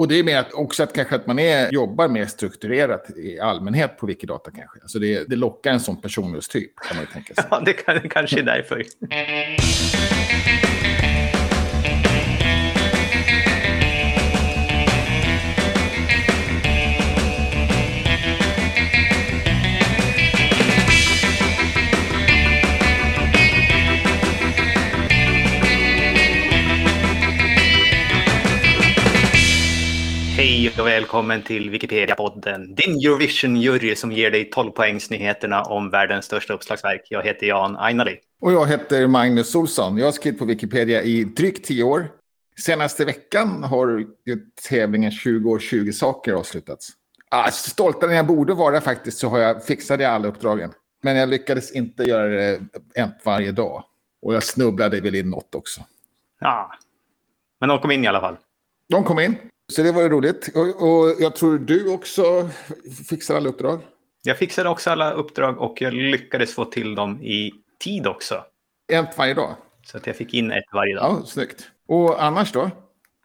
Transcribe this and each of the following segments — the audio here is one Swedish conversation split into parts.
Och det är mer att, också att kanske att man är, jobbar mer strukturerat i allmänhet på Wikidata kanske. Alltså det, det lockar en sån personlighetstyp kan man ju tänka sig. Ja, det, kan, det kanske är därför. Och välkommen till Wikipedia-podden. Din Eurovision-jury som ger dig 12-poängsnyheterna om världens största uppslagsverk. Jag heter Jan Ainali. Och jag heter Magnus Olsson. Jag har skrivit på Wikipedia i drygt tio år. Senaste veckan har tävlingen 20 år 20 saker avslutats. Ah, stoltare än jag borde vara faktiskt så har jag fixade alla uppdragen. Men jag lyckades inte göra det varje dag. Och jag snubblade väl in något också. Ja, men de kom in i alla fall. De kom in. Så det var roligt. Och, och jag tror du också fixar alla uppdrag. Jag fixade också alla uppdrag och jag lyckades få till dem i tid också. Ett varje dag? Så att jag fick in ett varje dag. Ja, snyggt. Och annars då?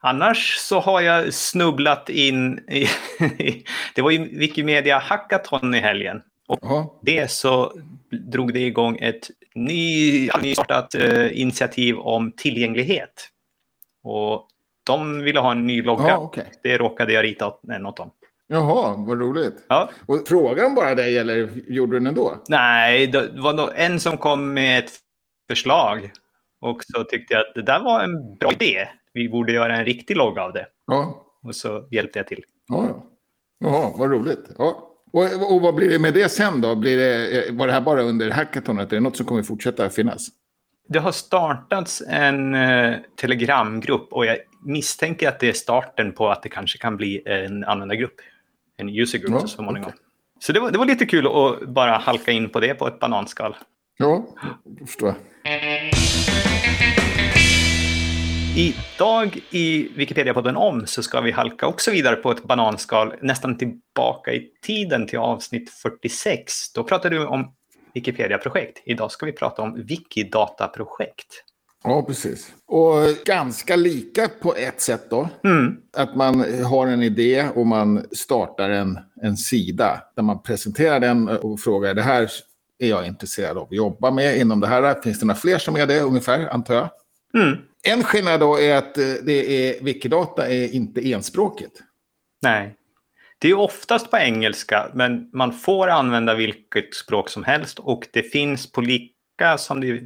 Annars så har jag snubblat in i... det var ju Wikimedia Hackathon i helgen. Och Aha. det så drog det igång ett ny, nystartat uh, initiativ om tillgänglighet. Och de ville ha en ny logga. Ja, okay. Det råkade jag rita åt dem. Jaha, vad roligt. Ja. Och frågade de bara dig eller gjorde du den ändå? Nej, det var en som kom med ett förslag. Och så tyckte jag att det där var en bra idé. Vi borde göra en riktig logga av det. Ja. Och så hjälpte jag till. Ja, ja. Jaha, vad roligt. Ja. Och, och vad blir det med det sen då? Blir det, var det här bara under hackathonet? Är det något som kommer fortsätta finnas? Det har startats en uh, telegramgrupp och jag misstänker att det är starten på att det kanske kan bli en användargrupp. En user group ja, så småningom. Okay. Så det var, det var lite kul att bara halka in på det på ett bananskal. Ja, det förstår jag. Idag i Wikipedia-podden om så ska vi halka också vidare på ett bananskal nästan tillbaka i tiden till avsnitt 46. Då pratade du om Wikipedia-projekt. Idag ska vi prata om Wikidata-projekt. Ja, precis. Och ganska lika på ett sätt då. Mm. Att man har en idé och man startar en, en sida där man presenterar den och frågar det här är jag intresserad av att jobba med inom det här. Finns det några fler som är det ungefär, antar jag? Mm. En skillnad då är att eh, det är, Wikidata är inte enspråkigt. Nej. Det är oftast på engelska, men man får använda vilket språk som helst och det finns på lika som det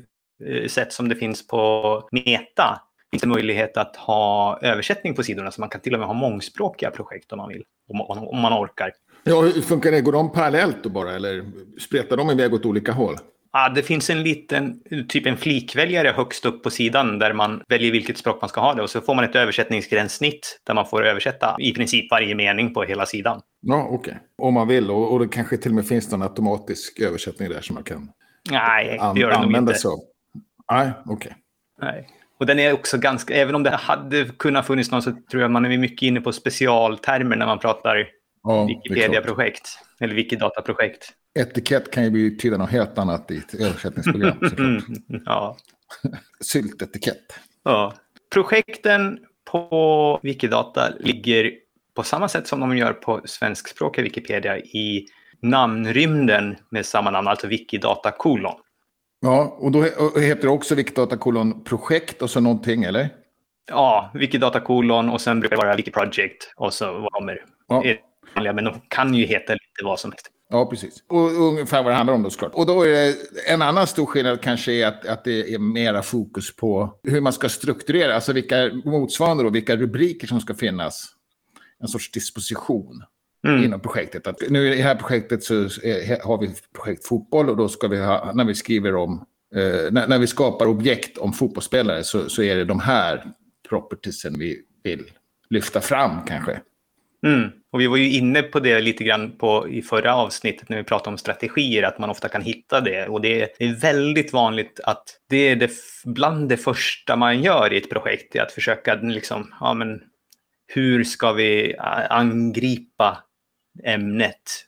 eh, sätt som det finns på Meta finns det möjlighet att ha översättning på sidorna. Så man kan till och med ha mångspråkiga projekt om man vill. Om, man orkar. Ja, hur funkar det? Går de parallellt då bara? Eller spretar de iväg åt olika håll? Ja, det finns en liten, typ en flikväljare högst upp på sidan där man väljer vilket språk man ska ha det och så får man ett översättningsgränssnitt där man får översätta i princip varje mening på hela sidan. Ja, okej. Okay. Om man vill och, och det kanske till och med finns någon automatisk översättning där som man kan Nej, det gör det nog inte. Nej, okej. Okay. Nej. Och den är också ganska, även om det hade kunnat funnits någon så tror jag man är mycket inne på specialtermer när man pratar ja, Wikipedia-projekt. Eller Wikidata-projekt. Etikett kan ju betyda något helt annat i ett översättningsprogram. ja. Syltetikett. Ja. Projekten på Wikidata ligger på samma sätt som de gör på svenskspråkiga Wikipedia i namnrymden med samma namn, alltså Wikidata kolon. Ja, och då heter det också Wikidata kolon projekt och så någonting, eller? Ja, Wikidata kolon och sen brukar det vara Wikiproject och så vad kommer. Ja. Men de kan ju heta lite vad som helst. Ja, precis. Och ungefär vad det handlar om då såklart. Och då är det en annan stor skillnad kanske är att, att det är mera fokus på hur man ska strukturera, alltså vilka motsvarande då, vilka rubriker som ska finnas. En sorts disposition mm. inom projektet. Att nu i det här projektet så är, har vi projekt fotboll och då ska vi ha, när vi skriver om, eh, när, när, vi skapar objekt om fotbollsspelare så, så är det de här propertiesen vi vill lyfta fram kanske. Mm. Och vi var ju inne på det lite grann på, i förra avsnittet när vi pratade om strategier, att man ofta kan hitta det. Och det är väldigt vanligt att det är det, bland det första man gör i ett projekt, är att försöka liksom, ja men hur ska vi angripa ämnet.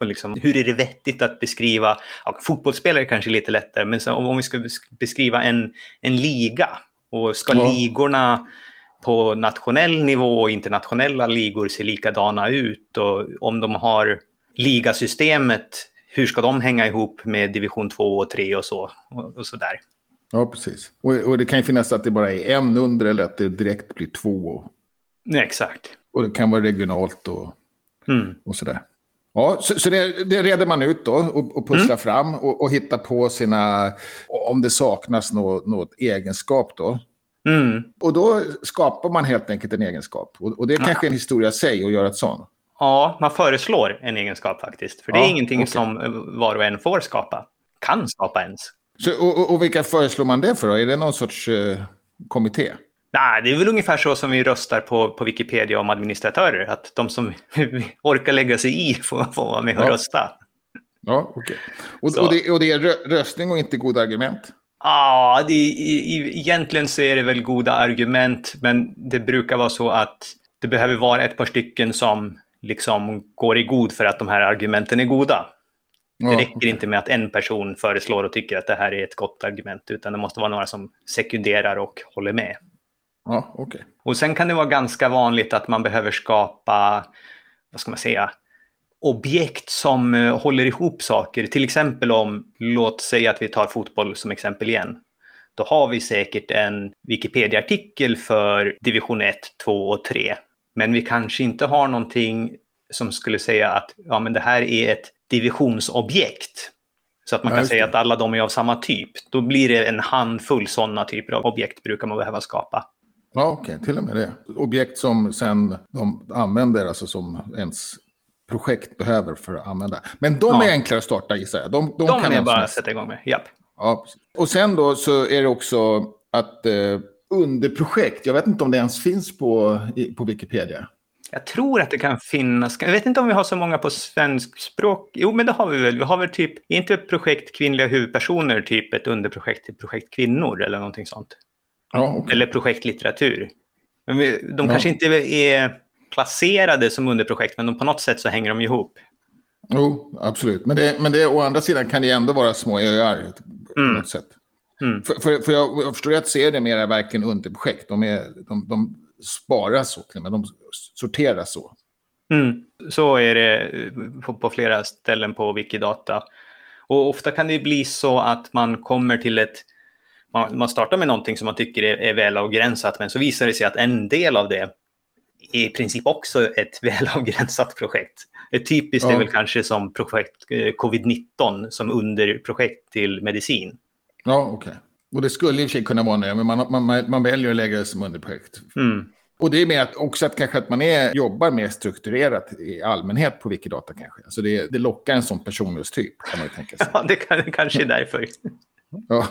Och liksom, hur är det vettigt att beskriva, ja, fotbollsspelare kanske lite lättare, men om vi ska beskriva en, en liga och ska ja. ligorna på nationell nivå och internationella ligor ser likadana ut och om de har ligasystemet, hur ska de hänga ihop med division 2 och 3 och så och, och så där. Ja, precis. Och, och, det kan ju finnas att det bara är en under eller att det direkt blir två. Nej, exakt. Och det kan vara regionalt och, Mm. och sådär. Ja, så, så det, det reder man ut då och, och pusslar Mm. fram och, och hittar på sina, om det saknas något, något egenskap då. Mm. Och då skapar man helt enkelt en egenskap. Och, och det är kanske en historia i sig att göra ett sånt. Ja, man föreslår en egenskap faktiskt. För det är Ja, ingenting okej. som eh, var och en får skapa. Kan skapa ens. Så, och, och, och vilka föreslår man det för då? Är det någon sorts eh, kommitté? Nej, det är väl ungefär så som vi röstar på, på Wikipedia om administratörer. Att de som orkar lägga sig i får, får vara med och Ja. rösta. Ja, okej. Och, Så. och, det, och det är rö, röstning och inte goda argument? Ja, det, i, i, egentligen så är det väl goda argument, men det brukar vara så att det behöver vara ett par stycken som liksom går i god för att de här argumenten är goda. Ja, Det räcker inte med att en person föreslår och tycker att det här är ett gott argument, utan det måste vara några som sekunderar och håller med. Ja, okej. Och sen kan det vara ganska vanligt att man behöver skapa, vad ska man säga, objekt som eh, håller ihop saker. Till exempel om, låt säga att vi tar fotboll som exempel igen. Då har vi säkert en Wikipedia-artikel för division 1, 2 och 3. Men vi kanske inte har någonting som skulle säga att ja, men det här är ett divisionsobjekt. Så att man kan säga att alla de är av samma typ. Då blir det en handfull sådana typer av objekt brukar man behöva skapa. Ja, okej. Till och med det. Objekt som sen de använder, alltså som ens projekt behöver för att använda. Men de Ja. är enklare att starta gissar jag. De, de, De kan är bara att sätta igång med. Japp. Ja, och sen då så är det också att eh, underprojekt, jag vet inte om det ens finns på, i, på Wikipedia. Jag tror att det kan finnas. Jag vet inte om vi har så många på svensk språk. Jo, men det har vi väl. Vi har väl typ, inte projekt kvinnliga huvudpersoner typ ett underprojekt till projekt kvinnor eller någonting sånt? Ja, okej. Eller projekt litteratur. Men vi, de Ja. kanske inte är placerade som underprojekt, men de, på något sätt så hänger de ihop. Jo, absolut. Men, det, men det, å andra sidan kan det ändå vara små öar på Mm. något sätt. Mm. För, för, för jag, jag förstår att ser det mer verkligen underprojekt. De, är, de, de sparas så, med. de sorteras så. Mm. Så är det eh, på, på flera ställen på Wikidata. Och ofta kan det bli så att man kommer till ett... Man, man startar med någonting som man tycker är, är väl avgränsat, men så visar det sig att en del av det i princip också ett väl avgränsat projekt. Ett typiskt är Ja. väl kanske som projekt eh, covid-19 som underprojekt till medicin. Ja, okej. Och det skulle i och för sig kunna vara det, men man, man, man väljer att lägga det som underprojekt. Mm. Och det är mer att också att kanske att man är, jobbar mer strukturerat i allmänhet på Wikidata kanske. Alltså det, det lockar en sån personlighetstyp kan man ju tänka sig. Ja, det, kan, det kanske är därför. Ja.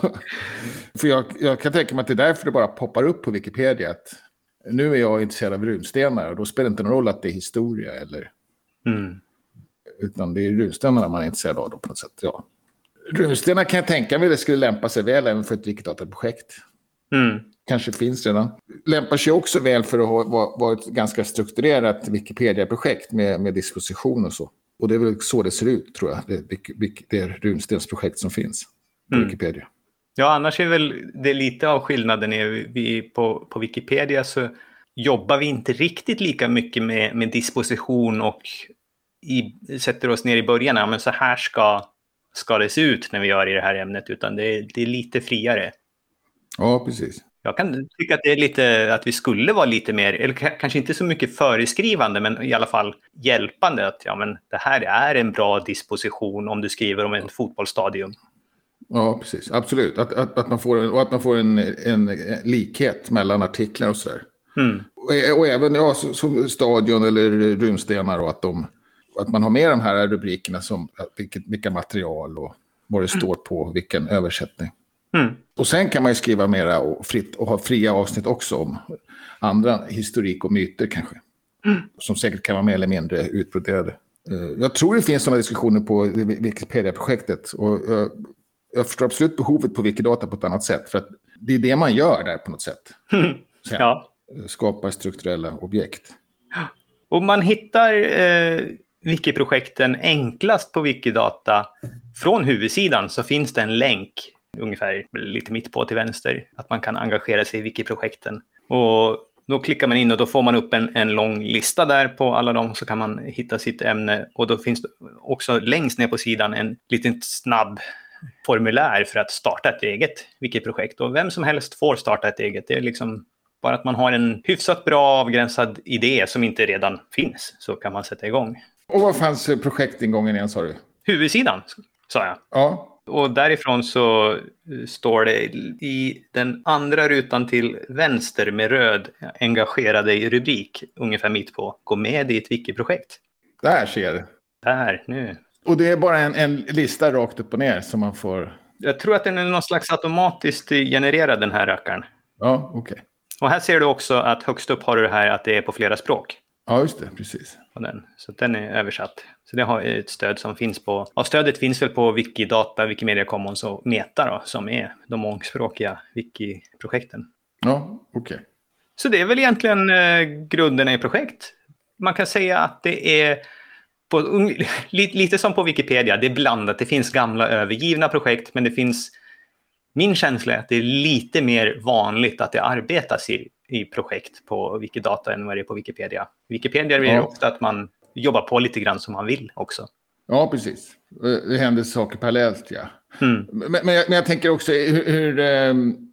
För jag, jag kan tänka mig att det är därför det bara poppar upp på Wikipedia att nu är jag intresserad av runstenar och då spelar det inte någon roll att det är historia eller Mm. utan det är runstenarna man är intresserad av då på något sätt. Ja. Runstenar kan jag tänka mig det skulle lämpa sig väl även för ett Wikidata-projekt. Mm. Kanske finns redan. Lämpar sig också väl för att ha va- vara ett ganska strukturerat Wikipedia-projekt med, med disposition och så. Och det är väl så det ser ut tror jag, det, Wik- det runstensprojekt som finns på Mm. Wikipedia. Ja, annars är väl det lite av skillnaden. Är vi på, på Wikipedia så jobbar vi inte riktigt lika mycket med, med disposition och i, sätter oss ner i början. Ja, men så här ska, ska det se ut när vi gör i det här ämnet, utan det, är- det är lite friare. Ja, precis. Jag kan tycka att det är lite att vi skulle vara lite mer, eller ka- kanske inte så mycket föreskrivande, men i alla fall hjälpande. Att ja, men det här är en bra disposition om du skriver om ett fotbollsstadium. Ja, precis. Absolut. Att, att, att man får, en, och att man får en, en, likhet mellan artiklar och sådär. Mm. Och, och även ja, så- som stadion eller runstenar och att, de, att man har med de här rubrikerna som vilket, vilka material och vad det står på, vilken översättning. Mm. Och sen kan man ju skriva mera och, fritt, och ha fria avsnitt också om andra historik och myter kanske. Som säkert kan vara mer eller mindre utbroderade. Eh, Jag tror det finns sådana diskussioner på Wikipedia-projektet. Och jag, förstår absolut behovet på Wikidata på ett annat sätt. För att det är det man gör där på något sätt. Sen, Ja. Skapar strukturella objekt. Och man hittar eh, Wiki-projekten enklast på Wikidata. Från huvudsidan så finns det en länk, ungefär lite mitt på till vänster, att man kan engagera sig i Wiki-projekten. Och Då klickar man in och då får man upp en, en lång lista där på alla dem. Så kan man hitta sitt ämne. Och då finns det också längst ner på sidan en liten snabb formulär för att starta ett eget wikiprojekt. Och vem som helst får starta ett eget. Det är liksom bara att man har en hyfsat bra avgränsad idé som inte redan finns så kan man sätta igång. Och vad fanns projektingången igen sa du? Huvudsidan, sa jag. Ja. Och därifrån så står det i den andra rutan till vänster med röd engagera dig rubrik ungefär mitt på. Gå med i ett wiki-projekt. Där ser du. Där, nu. Och det är bara en, en lista rakt upp och ner som man får... Jag tror att den är någon slags automatiskt genererad den här rackaren. Ja, okej. Okay. Och här ser du också att högst upp har du det här att det är på flera språk. Ja, just det. Precis. Den. Så den är översatt. Så det har ett stöd som finns på... Ja, stödet finns väl på Wikidata, Wikimedia Commons och Meta då, som är de mångspråkiga wiki-projekten. Ja, okej. Okay. Så det är väl egentligen eh, grunderna i projekt. Man kan säga att det är på, lite som på Wikipedia, det är blandat. Det finns gamla övergivna projekt, men det finns min känsla är att det är lite mer vanligt att det arbetas i, i projekt på Wikidata än vad det är på Wikipedia. Wikipedia är ja. ofta att man jobbar på lite grann som man vill också. Ja, precis. Det händer saker parallellt, ja. Mm. Men, men, jag, men, jag, tänker också, hur, hur um,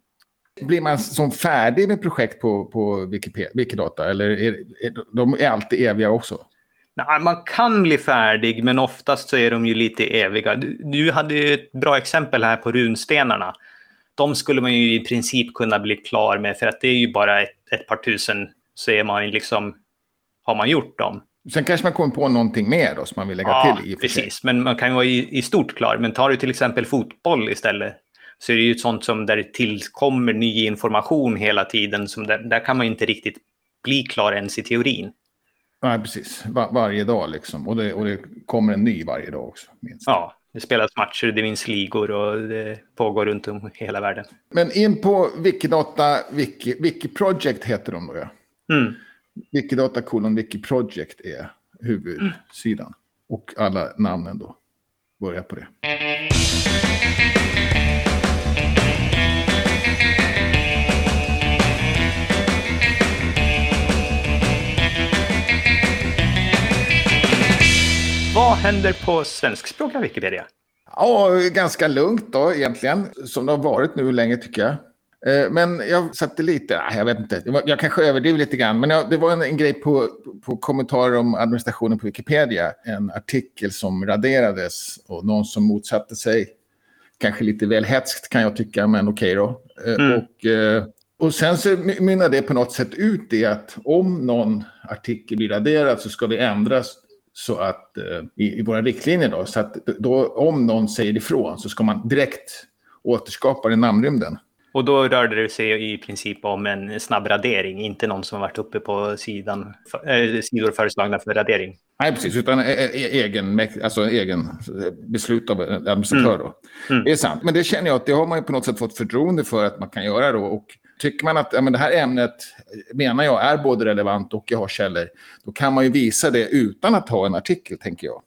blir man som färdig med projekt på, på Wikipedia, Wikidata? Eller är, är, de är alltid eviga också? Nej, man kan bli färdig, men oftast så är de ju lite eviga. Du, du hade ju ett bra exempel här på runstenarna de skulle man ju i princip kunna bli klar med för att det är ju bara ett, ett par tusen så är man liksom, har man gjort dem. Sen kanske man kommer på någonting mer då som man vill lägga ja, till. Ja, precis. Men man kan ju vara i, i, stort klar. Men tar du till exempel fotboll istället så är det ju ett sånt som där det tillkommer ny information hela tiden. Som där, där kan man inte riktigt bli klar ens i teorin. Nej, precis. Var, varje dag liksom. Och det, och det kommer en ny varje dag också. Minst. Ja, det spelas matcher, det vinns ligor och det pågår runt om hela världen. Men in på Wikidata, Wiki, Wiki Project heter de då ja. Mm. Wikidata kolon Wiki Project är huvudsidan. Mm. Och alla namnen då börjar på det. Vad händer på svenskspråkiga Wikipedia? Ja, ganska lugnt då egentligen. Som det har varit nu länge tycker jag. Eh, men jag satte lite, jag vet inte, jag kanske överdriver lite grann, men det var en, en grej på, på kommentarer om administrationen på Wikipedia. En artikel som raderades och någon som motsatte sig. Kanske lite väl hetskt kan jag tycka, men okej okay då. Eh, mm. Och, eh, och sen så mynnar det på något sätt ut i att om någon artikel blir raderad så ska det ändras så att, eh, i, i, våra riktlinjer. Då, så att då, om någon säger ifrån så ska man direkt återskapa den namnrymden. Och då rörde det sig i princip om en snabb radering, inte någon som har varit uppe på sidan, äh, sidor föreslagna för radering. Nej, precis, utan egen, alltså egen beslut av administratör. Mm. Mm. Det är sant, men det känner jag att det har man på något sätt fått förtroende för att man kan göra då. Och tycker man att ja, men det här ämnet menar jag är både relevant och jag har källor, då kan man ju visa det utan att ha en artikel, tänker jag.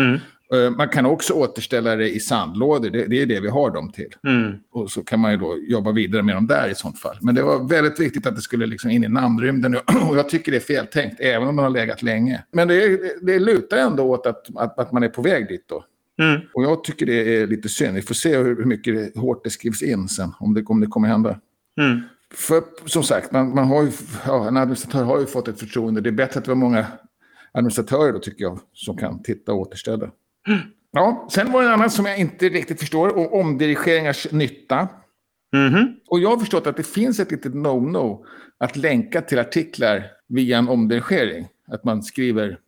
Mm. Eh, man kan också återställa det i sandlådor, det, det är det vi har dem till. Mm. Och så kan man ju då jobba vidare med dem där i sånt fall. Men det var väldigt viktigt att det skulle liksom in i namnrymden och jag tycker det är feltänkt, även om den har legat länge. Men det, det lutar ändå åt att, att, att man är på väg dit då. Mm. Och jag tycker det är lite synd. Vi får se hur, hur mycket hårt det skrivs in sen, om det, om det kommer hända. Mm. För som sagt, man, man har ju, ja, en administratör har ju fått ett förtroende. Det är bättre att det var många administratörer då tycker jag som kan titta och återställa. Mm. Ja, sen var det en annan som jag inte riktigt förstår, och omdirigeringars nytta. Mm -hmm. Och jag har förstått att det finns ett litet no-no att länka till artiklar via en omdirigering. Att man skriver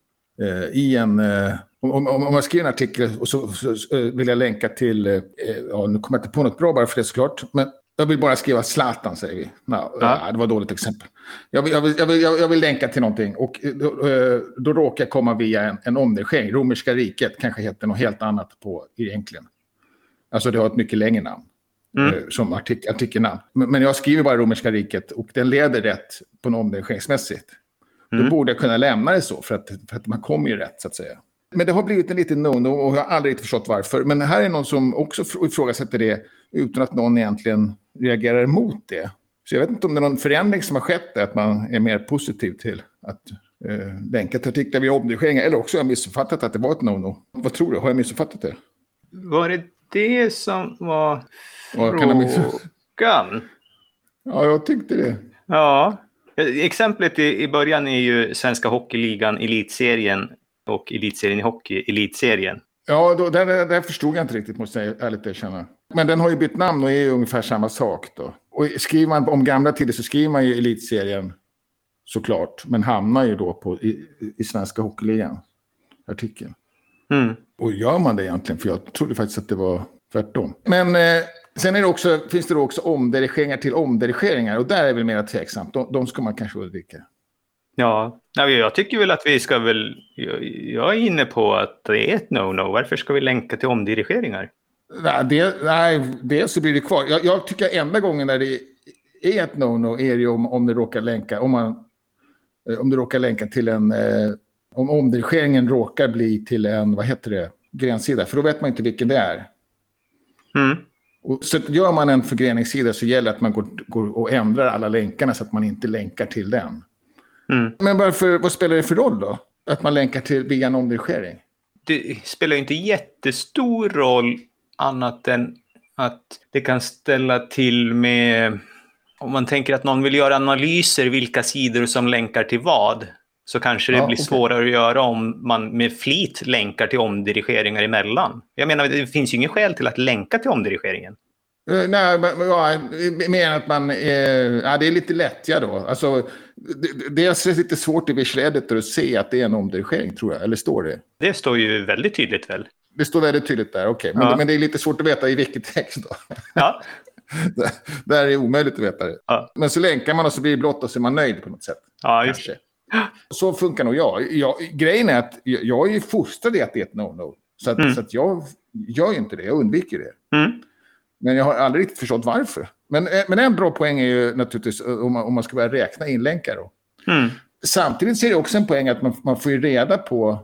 eh, i en... Eh, om, om, om, man skriver en artikel och så, så, så vill jag länka till... Eh, ja, nu kommer jag inte på något bra bara för det såklart. Men jag vill bara skriva Zlatan, säger vi. No, ja. Det var ett dåligt exempel. Jag vill, jag, vill, jag, vill, jag vill länka till någonting och då, eh, då råkar jag komma via en, en omdirigering. Romerska riket kanske heter något helt annat på egentligen. Alltså det har ett mycket längre namn. Mm. Eh, som artik artikelnamn. Men jag skriver bara romerska riket och den leder rätt på en omdirigeringsmässigt. Mm. Då borde jag kunna lämna det så för att, för att man kommer ju rätt så att säga. Men det har blivit en liten no-no och jag har aldrig förstått varför. Men här är någon som också ifrågasätter det utan att någon egentligen reagerar emot det. Så jag vet inte om det är någon förändring som har skett, att man är mer positiv till att eh, länka till artiklar vid omdirigeringar. Eller också har jag missuppfattat att det var ett no-no. Vad tror du? Har jag missuppfattat det? Var det det som var frågan? Ja, jag tyckte det. Ja. Exemplet i, i början är ju Svenska Hockeyligan, Elitserien och Elitserien i hockey, Elitserien. Ja, då, det förstod jag inte riktigt, måste jag ärligt erkänna. Men den har ju bytt namn och är ju ungefär samma sak då. Och skriver man om gamla tider så skriver man ju elitserien såklart. Men hamnar ju då på, i, i Svenska Hockeyligan, artikeln. Mm. Och gör man det egentligen? För jag trodde faktiskt att det var tvärtom. Men eh, sen är det också, finns det då också omdirigeringar till omdirigeringar. Och där är väl mer tveksamt. De, de ska man kanske undvika. Ja, jag tycker väl att vi ska väl... Jag, jag är inne på att det är ett no-no. Varför ska vi länka till omdirigeringar? Nej, det, nej, det så blir det kvar. Jag, jag tycker enda gången när det är ett no-no är det om, om det råkar länka, om man, eh, om det råkar länka till en, eh, om omdirigeringen råkar bli till en, vad heter det, grensida. För då vet man inte vilken det är. Mm. Och, så gör man en förgreningssida så gäller det att man går, går och ändrar alla länkarna så att man inte länkar till den. Mm. Men varför, vad spelar det för roll då? Att man länkar till via en omdirigering? Det spelar ju inte jättestor roll annat än att det kan ställa till med... Om man tänker att någon vill göra analyser vilka sidor som länkar till vad så kanske det Ja, blir okej. svårare att göra om man med flit länkar till omdirigeringar emellan. Jag menar, det finns ju ingen skäl till att länka till omdirigeringen. Eh, Nej, men, ja, mer att man... Eh, ja, det är lite lättja då. Alltså, det, dels är det lite svårt i Visual Editor att se att det är en omdirigering, tror jag. Eller står det? Det står ju väldigt tydligt väl? Det står väldigt tydligt där, okej. Men, Ja. men det är lite svårt att veta i vilket text då. Ja, där, där är det omöjligt att veta det. Ja. Men så länkar man och så blir det blått och så är man nöjd på något sätt. ja just Kanske. Så funkar nog jag. jag. Grejen är att jag, jag är ju fostrad i att det är ett no-no. Så, att, Mm. så att jag gör ju inte det, jag undviker det. Mm. Men jag har aldrig riktigt förstått varför. Men, eh, men en bra poäng är ju naturligtvis eh, om man, om man ska börja räkna inlänkar. Då. Mm. Samtidigt är det också en poäng att man, man får ju reda på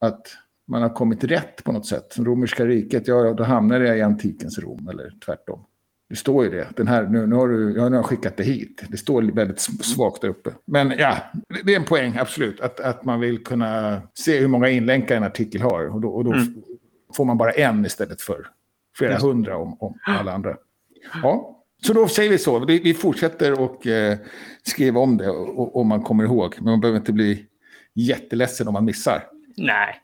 att man har kommit rätt på något sätt. Romerska riket, ja, då hamnar jag i antikens Rom eller tvärtom. Det står ju det. Den här, nu, nu, har du, ja, nu har jag skickat det hit. Det står väldigt svagt där uppe. Men ja, det är en poäng, absolut. Att, att man vill kunna se hur många inlänkar en artikel har. Och då, och då Mm. får man bara en istället för flera Just. hundra om, om alla andra. Ja, så då säger vi så. Vi, vi fortsätter och eh, skriva om det om man kommer ihåg. Men man behöver inte bli jätteledsen om man missar. Nej.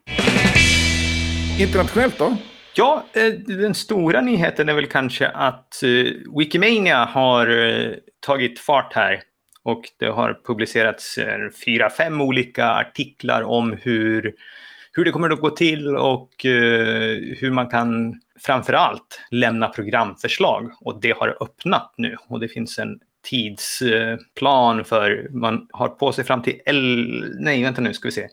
Internationellt då? Ja, eh, den stora nyheten är väl kanske att eh, Wikimania har eh, tagit fart här. Och det har publicerats fyra, fem olika artiklar om hur, hur det kommer att gå till och hur man kan framför allt lämna programförslag. Och det har öppnat nu och det finns en tidsplan för man har på sig fram till, el, nej vänta nu ska vi se,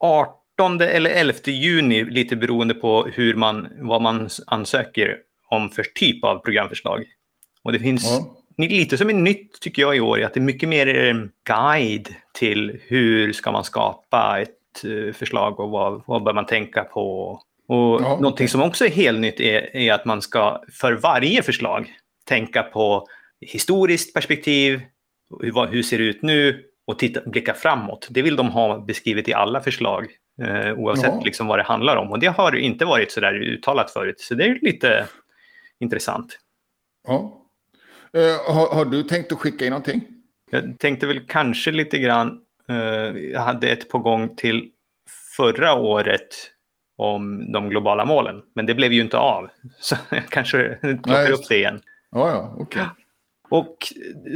18 eller 11 juni, lite beroende på hur man, vad man ansöker om för typ av programförslag. Och det finns Ja. lite som är nytt tycker jag i år, är att det är mycket mer eh, guide till hur ska man skapa ett eh, förslag och vad, vad bör man tänka på. Och Ja, någonting som också är helt nytt är, är att man ska för varje förslag tänka på historiskt perspektiv, hur, hur ser det ut nu och titta, blicka framåt. Det vill de ha beskrivet i alla förslag, eh, oavsett Jaha. liksom vad det handlar om. Och det har inte varit så där uttalat förut, så det är lite intressant. Ja. Eh, har, har du tänkt att skicka in någonting? Jag tänkte väl kanske lite grann, eh, jag hade ett på gång till förra året om de globala målen, men det blev ju inte av. Så jag kanske plockar Nej, upp det igen. Ja, ja, okej. Och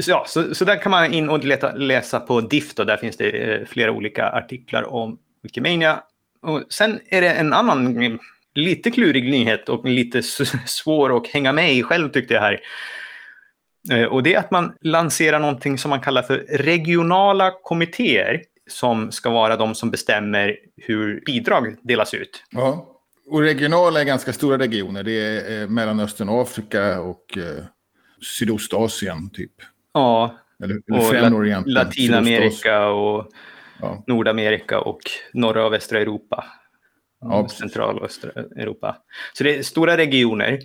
så, ja, så, så där kan man in och leta, läsa på DIF. Då, där finns det eh, flera olika artiklar om Wikimania. Och sen är det en annan lite klurig nyhet och lite svår att hänga med i själv tyckte jag här. Eh, Och det är att man lanserar någonting som man kallar för regionala kommittéer som ska vara de som bestämmer hur bidrag delas ut. Ja. Och regionala är ganska stora regioner. Det är eh, Mellanöstern, Afrika och eh, Sydostasien typ. Ja, Eller, eller och Främre La- Orienten. Sydostasien. Latinamerika och Ja. Nordamerika och norra och västra Europa. Ja. Central och östra Europa. Så det är stora regioner.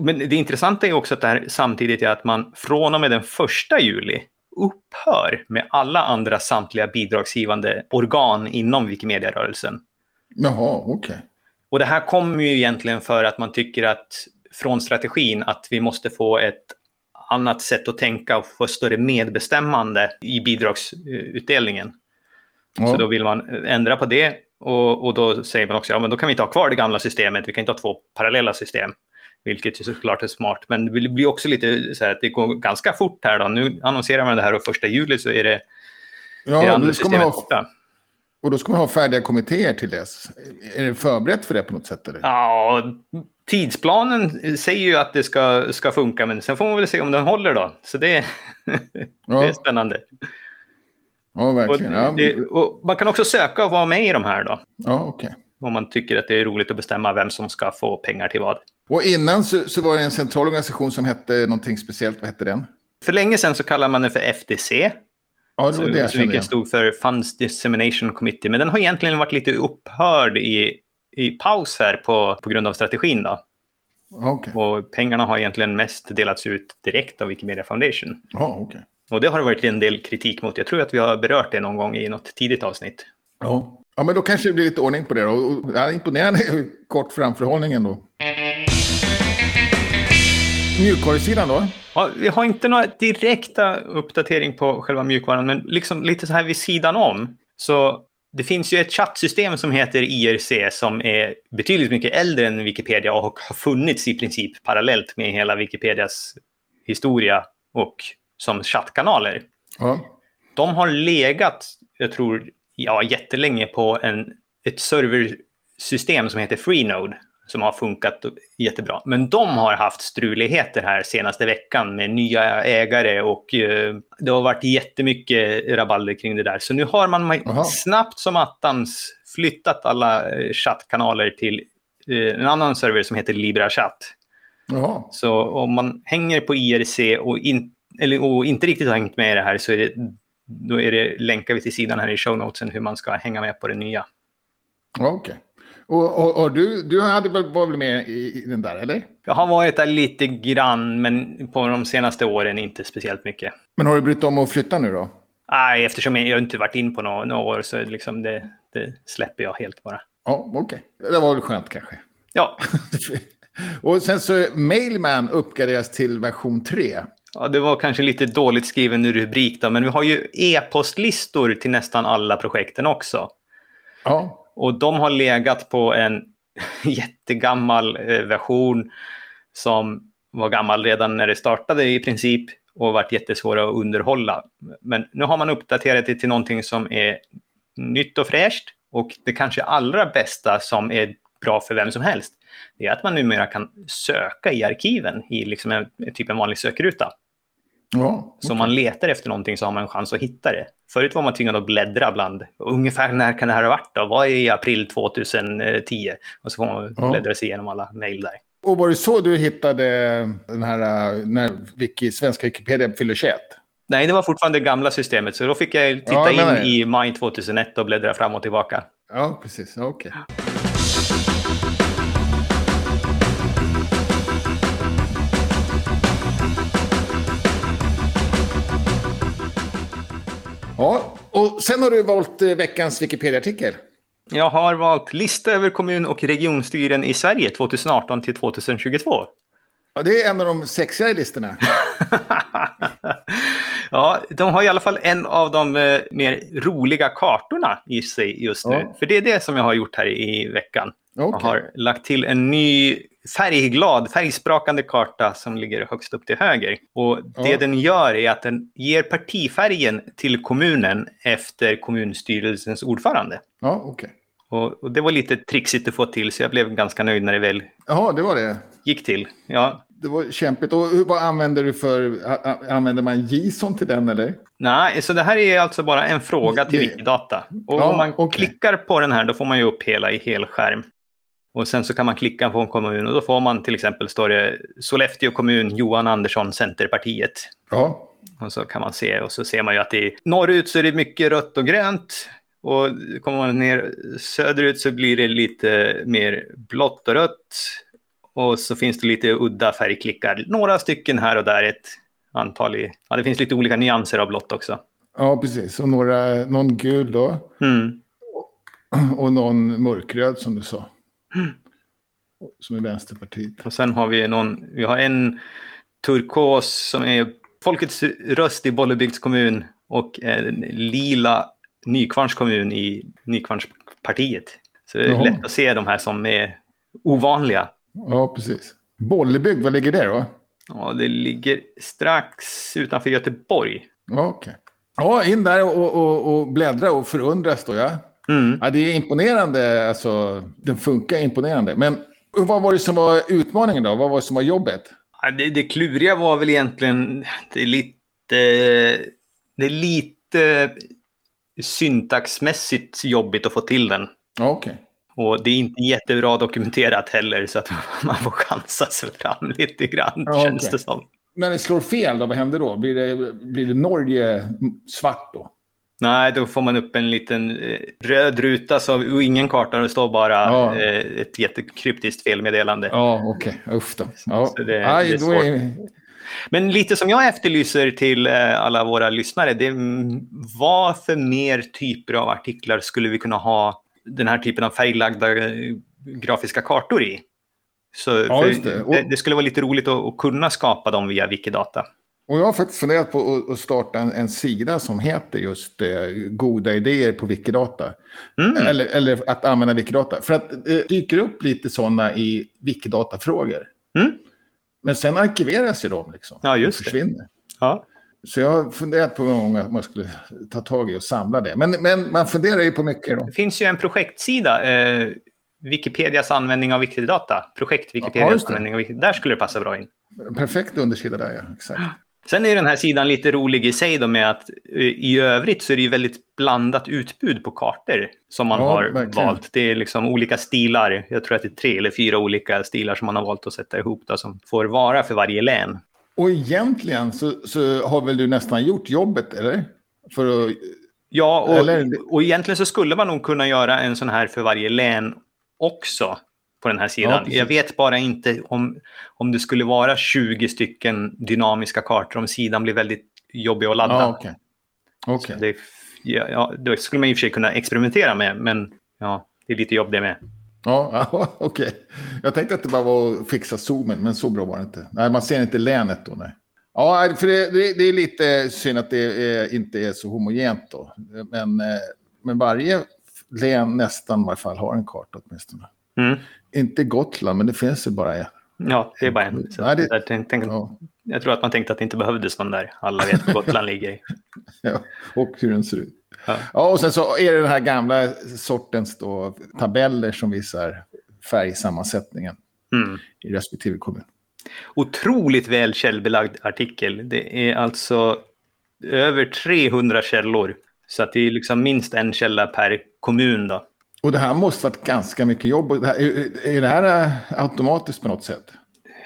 Men det intressanta är också att det här samtidigt är att man från och med den första juli upphör med alla andra samtliga bidragsgivande organ inom Wikimedia-rörelsen. Jaha, okej. Okay. Och det här kommer ju egentligen för att man tycker att från strategin att vi måste få ett annat sätt att tänka och få större medbestämmande i bidragsutdelningen. Ja. Så då vill man ändra på det och, och då säger man också ja men då kan vi inte ha kvar det gamla systemet, vi kan inte ha två parallella system. Vilket ju såklart är smart, men det blir också lite så här att det går ganska fort här då. Nu annonserar man det här och första juli så är det, ja, det andra systemet ha, borta. Och då ska man ha färdiga kommittéer till dess. Är det förberett för det på något sätt? Eller? Ja, tidsplanen säger ju att det ska, ska funka, men sen får man väl se om den håller då. Så det, ja. det är spännande. Ja, verkligen. Och det, och man kan också söka och vara med i de här då. Ja, okej. Okay. Om man tycker att det är roligt att bestämma vem som ska få pengar till vad. Och innan så, så var det en central organisation som hette någonting speciellt. Vad hette den? För länge sedan så kallade man den för FDC. Ja, det var det så, Vilket stod för Funds Dissemination Committee. Men den har egentligen varit lite upphörd i, i paus här på, på grund av strategin. Då. Okay. Och pengarna har egentligen mest delats ut direkt av Wikimedia Foundation. Ja, okay. Och det har det varit en del kritik mot. Jag tror att vi har berört det någon gång i något tidigt avsnitt. Ja, ja men då kanske det blir lite ordning på det. Då. Ja, imponerande kort framförhållning ändå. Mjukvarusidan då? Ja, vi har inte några direkta uppdatering på själva mjukvaran, men liksom lite så här vid sidan om. Så det finns ju ett chattsystem som heter IRC som är betydligt mycket äldre än Wikipedia och har funnits i princip parallellt med hela Wikipedias historia och som chattkanaler. Ja. De har legat, jag tror, ja, jättelänge på en, ett serversystem som heter Freenode som har funkat jättebra. Men de har haft struligheter här senaste veckan med nya ägare och eh, det har varit jättemycket rabalder kring det där. Så nu har man Aha. snabbt som attans flyttat alla eh, chattkanaler till eh, en annan server som heter LibraChat. Aha. Så om man hänger på IRC och, in, eller, och inte riktigt har hängt med i det här så är det, då är det, länkar vi till sidan här i show notesen hur man ska hänga med på det nya. Okej. Okay. Och, och, och, du, du hade väl, var väl med i, i, den där, eller? Jag har varit där lite grann, men på de senaste åren inte speciellt mycket. Men har du brytt om att flytta nu då? Nej, eftersom jag inte varit in på några, några år så liksom det, det släpper jag helt bara. Ja, okej. Okay. Det var väl skönt kanske. Ja. och sen så Mailman uppgraderas till version 3. Ja, det var kanske lite dåligt skriven rubrik då, men vi har ju e-postlistor till nästan alla projekten också. Ja. Och de har legat på en jättegammal eh, version som var gammal redan när det startade i princip och varit jättesvåra att underhålla. Men nu har man uppdaterat det till någonting som är nytt och fräscht och det kanske allra bästa som är bra för vem som helst det är att man numera kan söka i arkiven i liksom en, typ en vanlig sökruta. Ja, okay. Så om man letar efter någonting så har man en chans att hitta det. Förut var man tvingad att bläddra bland, ungefär när kan det här ha varit då? Vad är i april 2010? Och så får man ja. bläddra sig igenom alla mejl där. Och var det så du hittade den här, när Wiki, svenska Wikipedia fyller 21? Nej, det var fortfarande det gamla systemet, så då fick jag titta ja, in i maj 2001 och bläddra fram och tillbaka. Ja, precis. Okej. Okay. Ja, och sen har du valt eh, veckans Wikipedia-artikel. Jag har valt lista över kommun och regionstyren i Sverige 2018 till 2022. Ja, det är en av de sexigare listorna. ja, de har i alla fall en av de eh, mer roliga kartorna i sig just nu. Ja. För det är det som jag har gjort här i veckan. Okay. Har lagt till en ny färgglad, färgsprakande karta som ligger högst upp till höger. Och det ja. den gör är att den ger partifärgen till kommunen efter kommunstyrelsens ordförande. Ja, okej. Okay. Och, och, det var lite trixigt att få till, så jag blev ganska nöjd när det väl Jaha, det var det. gick till. Ja. Det var kämpigt. Och vad använder du för... Använder man JSON till den eller? Nej, så det här är alltså bara en fråga till Wikidata. Och ja, om man okay. klickar på den här då får man ju upp hela i helskärm. Och sen så kan man klicka på en kommun och då får man till exempel står det Sollefteå kommun, Johan Andersson, Centerpartiet. Ja. Och så kan man se och så ser man ju att i norrut så är det mycket rött och grönt. Och kommer man ner söderut så blir det lite mer blått och rött. Och så finns det lite udda färgklickar. Några stycken här och där. Ett antal i... Ja, det finns lite olika nyanser av blått också. Ja, precis. Och några, någon gul då. Mm. Och någon mörkröd som du sa. Som är Vänsterpartiet. Och sen har vi någon... Vi har en turkos som är Folkets röst i Bollebygds kommun och en lila Nykvarns kommun i Nykvarnspartiet. Så det är Jaha. lätt att se de här som är ovanliga. Ja, precis. Bollebygd, var ligger det då? Ja, det ligger strax utanför Göteborg. Ja, okej. Ja, in där och, och, och bläddra och förundras då, ja. Mm. ja. Det är imponerande, alltså. Den funkar imponerande. Men vad var det som var utmaningen då? Vad var det som var jobbet? Ja, det, det kluriga var väl egentligen... Det är lite... Det är lite syntaxmässigt jobbigt att få till den. Okej. Och det är inte jättebra dokumenterat heller så att man får chansa sig fram lite grann Ja, känns det som. När det slår fel, då, vad händer då? Blir det, blir det Norge svart då? Nej, då får man upp en liten eh, röd ruta så, och ingen karta. Det står bara Ja. eh, ett jättekryptiskt felmeddelande. Ja, okej. Usch då. Ja. Det- Aj, det är då är... Men lite som jag efterlyser till eh, alla våra lyssnare, det är mm, vad för mer typer av artiklar skulle vi kunna ha den här typen av färglagda grafiska kartor i? Så, Ja, det. Och- det, det skulle vara lite roligt att, att kunna skapa dem via Wikidata. Och jag har faktiskt funderat på att- starta en, en sida som heter just eh, Goda idéer på Wikidata. Mm. Eller, eller att använda Wikidata. För att det dyker upp lite sådana i Wikidata-frågor. Mm. Men sen arkiveras ju de liksom. Ja, just det. försvinner. Ja. Så jag har funderat på någon gång att man skulle ta tag i och samla det. Men, men man funderar ju på mycket då. Det finns ju en projektsida, eh, Wikipedias användning av Wikidata. Projekt Ja, Wikipedias det. användning av Wikidata. Där skulle det passa bra in. Perfekt undersida där, ja. Exakt. Sen är den här sidan lite rolig i sig då med att eh, i övrigt så är det ju väldigt blandat utbud på kartor som man Ja, har verkligen. valt. Det är liksom olika stilar. Jag tror att det är tre eller fyra olika stilar som man har valt att sätta ihop då, som får vara för varje län. Och egentligen så, så har väl du nästan gjort jobbet, eller? För att... Ja, och, Eller- och egentligen så skulle man nog kunna göra en sån här för varje län också på den här Ja, sidan. precis. jag vet bara inte om, om det skulle vara 20 stycken dynamiska kartor, om sidan blir väldigt jobbig att ladda. Ja, okej. Okej. Det, ja, ja, det skulle man i och för sig kunna experimentera med, men ja, det är lite jobb det med. Ja, ja okej. Jag tänkte att det bara var att fixa zoomen, men så bra var det inte. Nej, man ser inte länet då. Nej. Ja, för det, det, det är lite synd att det är, inte är så homogent då. Men, eh, men varje län nästan i alla fall har en karta åtminstone. Mm. Inte Gotland, men det finns ju bara en. Ja, det är bara en. Så Nej, det- jag, tänk, tänk, Ja, jag tror att man tänkte att det inte behövdes någon där. Alla vet var Gotland ligger. ja, och hur den ser ut. Ja. Ja, och sen så är det den här gamla sortens då, tabeller som visar färgsammansättningen Mm. i respektive kommun. Otroligt väl källbelagd artikel. Det är alltså över 300 källor. Så att det är liksom minst en källa per kommun. Då. Och det här måste varit ganska mycket jobb. Det här, är, är det här eh, automatiskt på något sätt?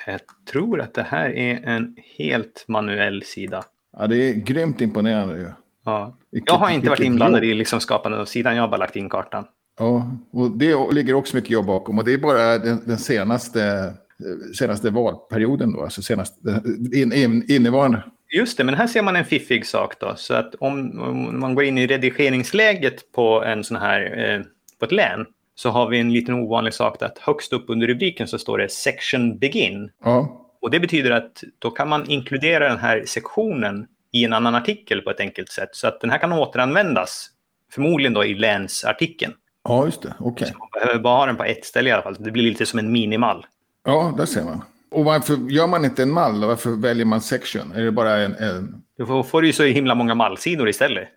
Jag tror att det här är en helt manuell sida. Ja, det är grymt imponerande ju. Ja. Jag har inte varit inblandad i liksom skapandet av sidan, jag har bara lagt in kartan. Ja, och det ligger också mycket jobb bakom. Och det är bara den, den senaste, eh, senaste valperioden då. Alltså senaste, in, in, innevarande. Just det, men här ser man en fiffig sak då. Så att om, om man går in i redigeringsläget på en sån här, eh, på ett län, så har vi en liten ovanlig sak att högst upp under rubriken så står det section begin. Ja, Och det betyder att då kan man inkludera den här sektionen i en annan artikel på ett enkelt sätt. Så att den här kan återanvändas, förmodligen då i länsartikeln. ja just det. Okej. Man behöver bara ha den på ett ställe i alla fall. Det blir lite som en minimall. Ja, där ser man. Och varför gör man inte en mall? Varför väljer man section? Är det bara en... en... Då får, får du ju så himla många mallsidor istället.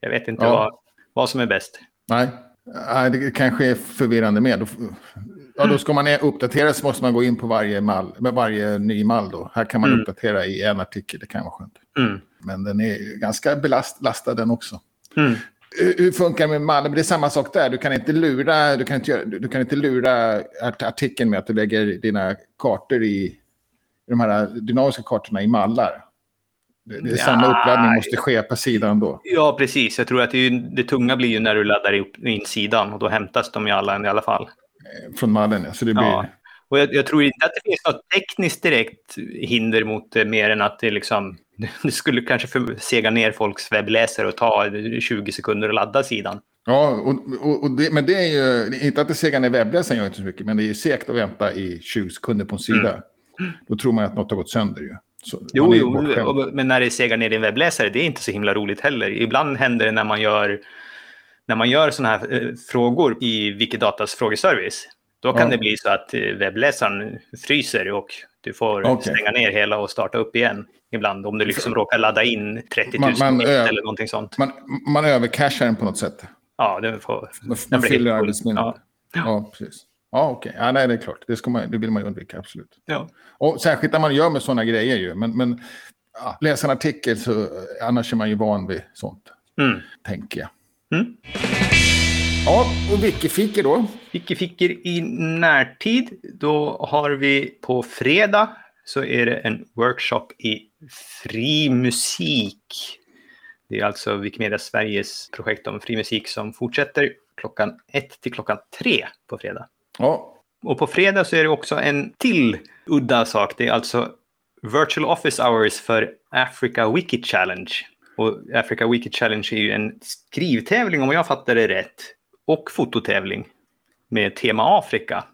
Jag vet inte Ja. vad, vad som är bäst. Nej. Nej, det kanske är förvirrande med. Då, ja, då ska man uppdatera så måste man gå in på varje, mall, med varje ny mall. Då. Här kan man Mm. uppdatera i en artikel, det kan vara skönt. Mm. Men den är ganska belastad den också. Mm. Hur funkar det med mallen? Det är samma sak där. Du kan inte lura, du kan inte göra, du kan inte lura art- artikeln med att du lägger dina kartor i de här dynamiska kartorna i mallar. Det, det är Ja. samma uppladdning måste ske på sidan då. Ja, precis. Jag tror att det, ju, det tunga blir ju när du laddar upp in sidan och då hämtas de ju alla i alla fall. Från mallen, ja. Så det blir... Ja. Och jag, jag, tror inte att det finns något tekniskt direkt hinder mot det, mer än att det, liksom, det skulle kanske för, sega ner folks webbläsare och ta 20 sekunder att ladda sidan. Ja, och, och, och det, men det är ju, inte att det segar ner webbläsaren gör inte så mycket, men det är segt att vänta i 20 sekunder på en sida. Mm. Då tror man att något har gått sönder ju. Så jo, jo men när det segar ner i en webbläsare, det är inte så himla roligt heller. Ibland händer det när man gör, när man gör sådana här eh, frågor i Wikidatas frågeservice. Då kan ja. det bli så att eh, webbläsaren fryser och du får okay. stänga ner hela och starta upp igen ibland. Om du liksom råkar ladda in 30 000 man, man, eller någonting sånt. Man, man övercashar den på något sätt. Ja, det får... Man, man fyller arbetsminnet. Ja. ja, precis. Ja, okej. Okay. Ja, nej, det är klart. Det, ska man, det vill man ju undvika, absolut. Ja. Och särskilt när man gör med sådana grejer ju. Men, men ja, läsa en artikel så annars är man ju van vid sånt. Mm. Tänker jag. Mm. Ja, och Wikifiker då? Wikifiker i närtid. Då har vi på fredag så är det en workshop i fri musik. Det är alltså Wikimedia Sveriges projekt om fri musik som fortsätter klockan ett till klockan tre på fredag. Ja. Och på fredag så är det också en till udda sak. Det är alltså Virtual Office Hours för Africa Wiki Challenge. Och Africa Wiki Challenge är ju en skrivtävling om jag fattar det rätt. Och fototävling med tema Afrika.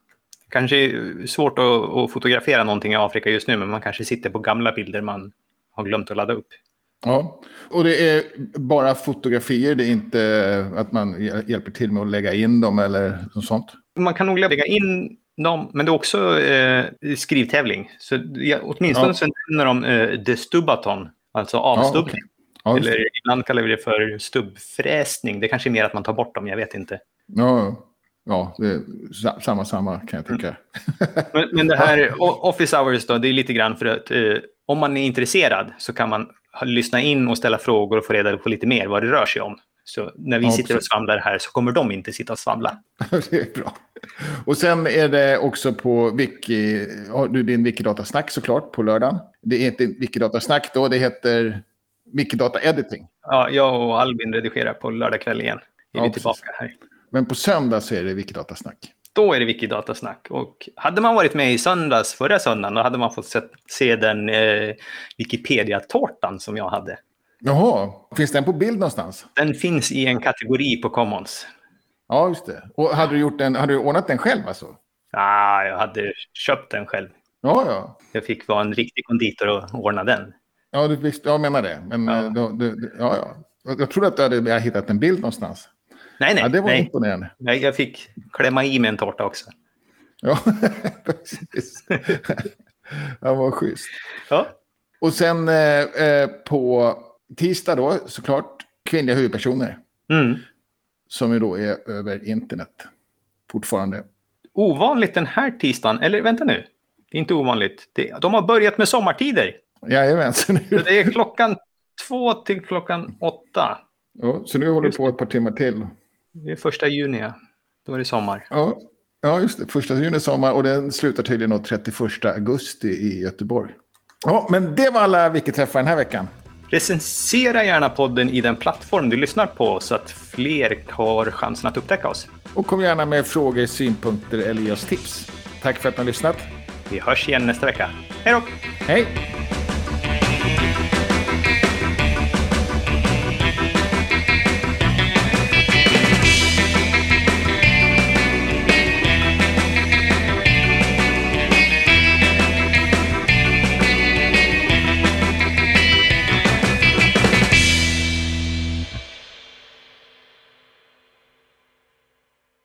Kanske svårt att, att fotografera någonting i Afrika just nu, men man kanske sitter på gamla bilder man har glömt att ladda upp. Ja, och det är bara fotografier, det är inte att man hjälper till med att lägga in dem eller något sånt? Man kan nog lägga in dem, men det är också eh, skrivtävling. Så ja, åtminstone ja. så nämner de eh, The Stubbaton, alltså avstubbning. Ja, okay. eller ibland kallar vi det för stubbfräsning. Det kanske är mer att man tar bort dem, jag vet inte. Ja, ja samma, samma kan jag tycka. Mm. men, men, det här office hours då, det är lite grann för att eh, om man är intresserad så kan man lyssna in och ställa frågor och få reda på lite mer vad det rör sig om. Så när vi ja, sitter och svamlar här så kommer de inte sitta och svamla. det är bra. Och sen är det också på Wiki, har du din Wikidata-snack såklart på lördagen. Det heter Wikidata-snack då, det heter Wikidata Editing. Ja, jag och Albin redigerar på lördag kväll igen. Är ja, vi tillbaka här. Men på söndag så är det Wikidata-snack. Då är det Wikidata-snack. Och hade man varit med i söndags, förra söndagen, då hade man fått se, se den eh, Wikipedia-tårtan som jag hade. Jaha, finns den på bild någonstans? Den finns i en kategori på Commons. Ja, just det. Och hade du, gjort den, hade du ordnat den själv alltså? Ja, jag hade köpt den själv. Ja, ja. Jag fick vara en riktig konditor och ordna den. Ja, du visst, jag menar det. Men ja. Eh, då, du, ja, ja. Jag trodde att du hade hittat en bild någonstans. Nej, nej. Ja, det var nej. imponerande. Nej, jag fick klämma i mig en tårta också. Ja, precis. Det var schysst. Ja. Och sen eh, eh, på tisdag då, såklart, kvinnliga huvudpersoner. Mm. Som ju då är över internet fortfarande. Ovanligt den här tisdagen, eller vänta nu. Det är inte ovanligt. De har börjat med sommartider. Jajamensan. det är klockan två till klockan åtta. Ja, så nu håller det på ett par timmar till. Det är första juni, ja. Då är det sommar. Ja, ja just det. Första juni sommar och den slutar tydligen 31 augusti i Göteborg. Ja, men det var alla Wiki-träffar den här veckan. Recensera gärna podden i den plattform du lyssnar på så att fler har chansen att upptäcka oss. Och kom gärna med frågor, synpunkter eller ge oss tips. Tack för att ni har lyssnat. Vi hörs igen nästa vecka. Hej då! Hej!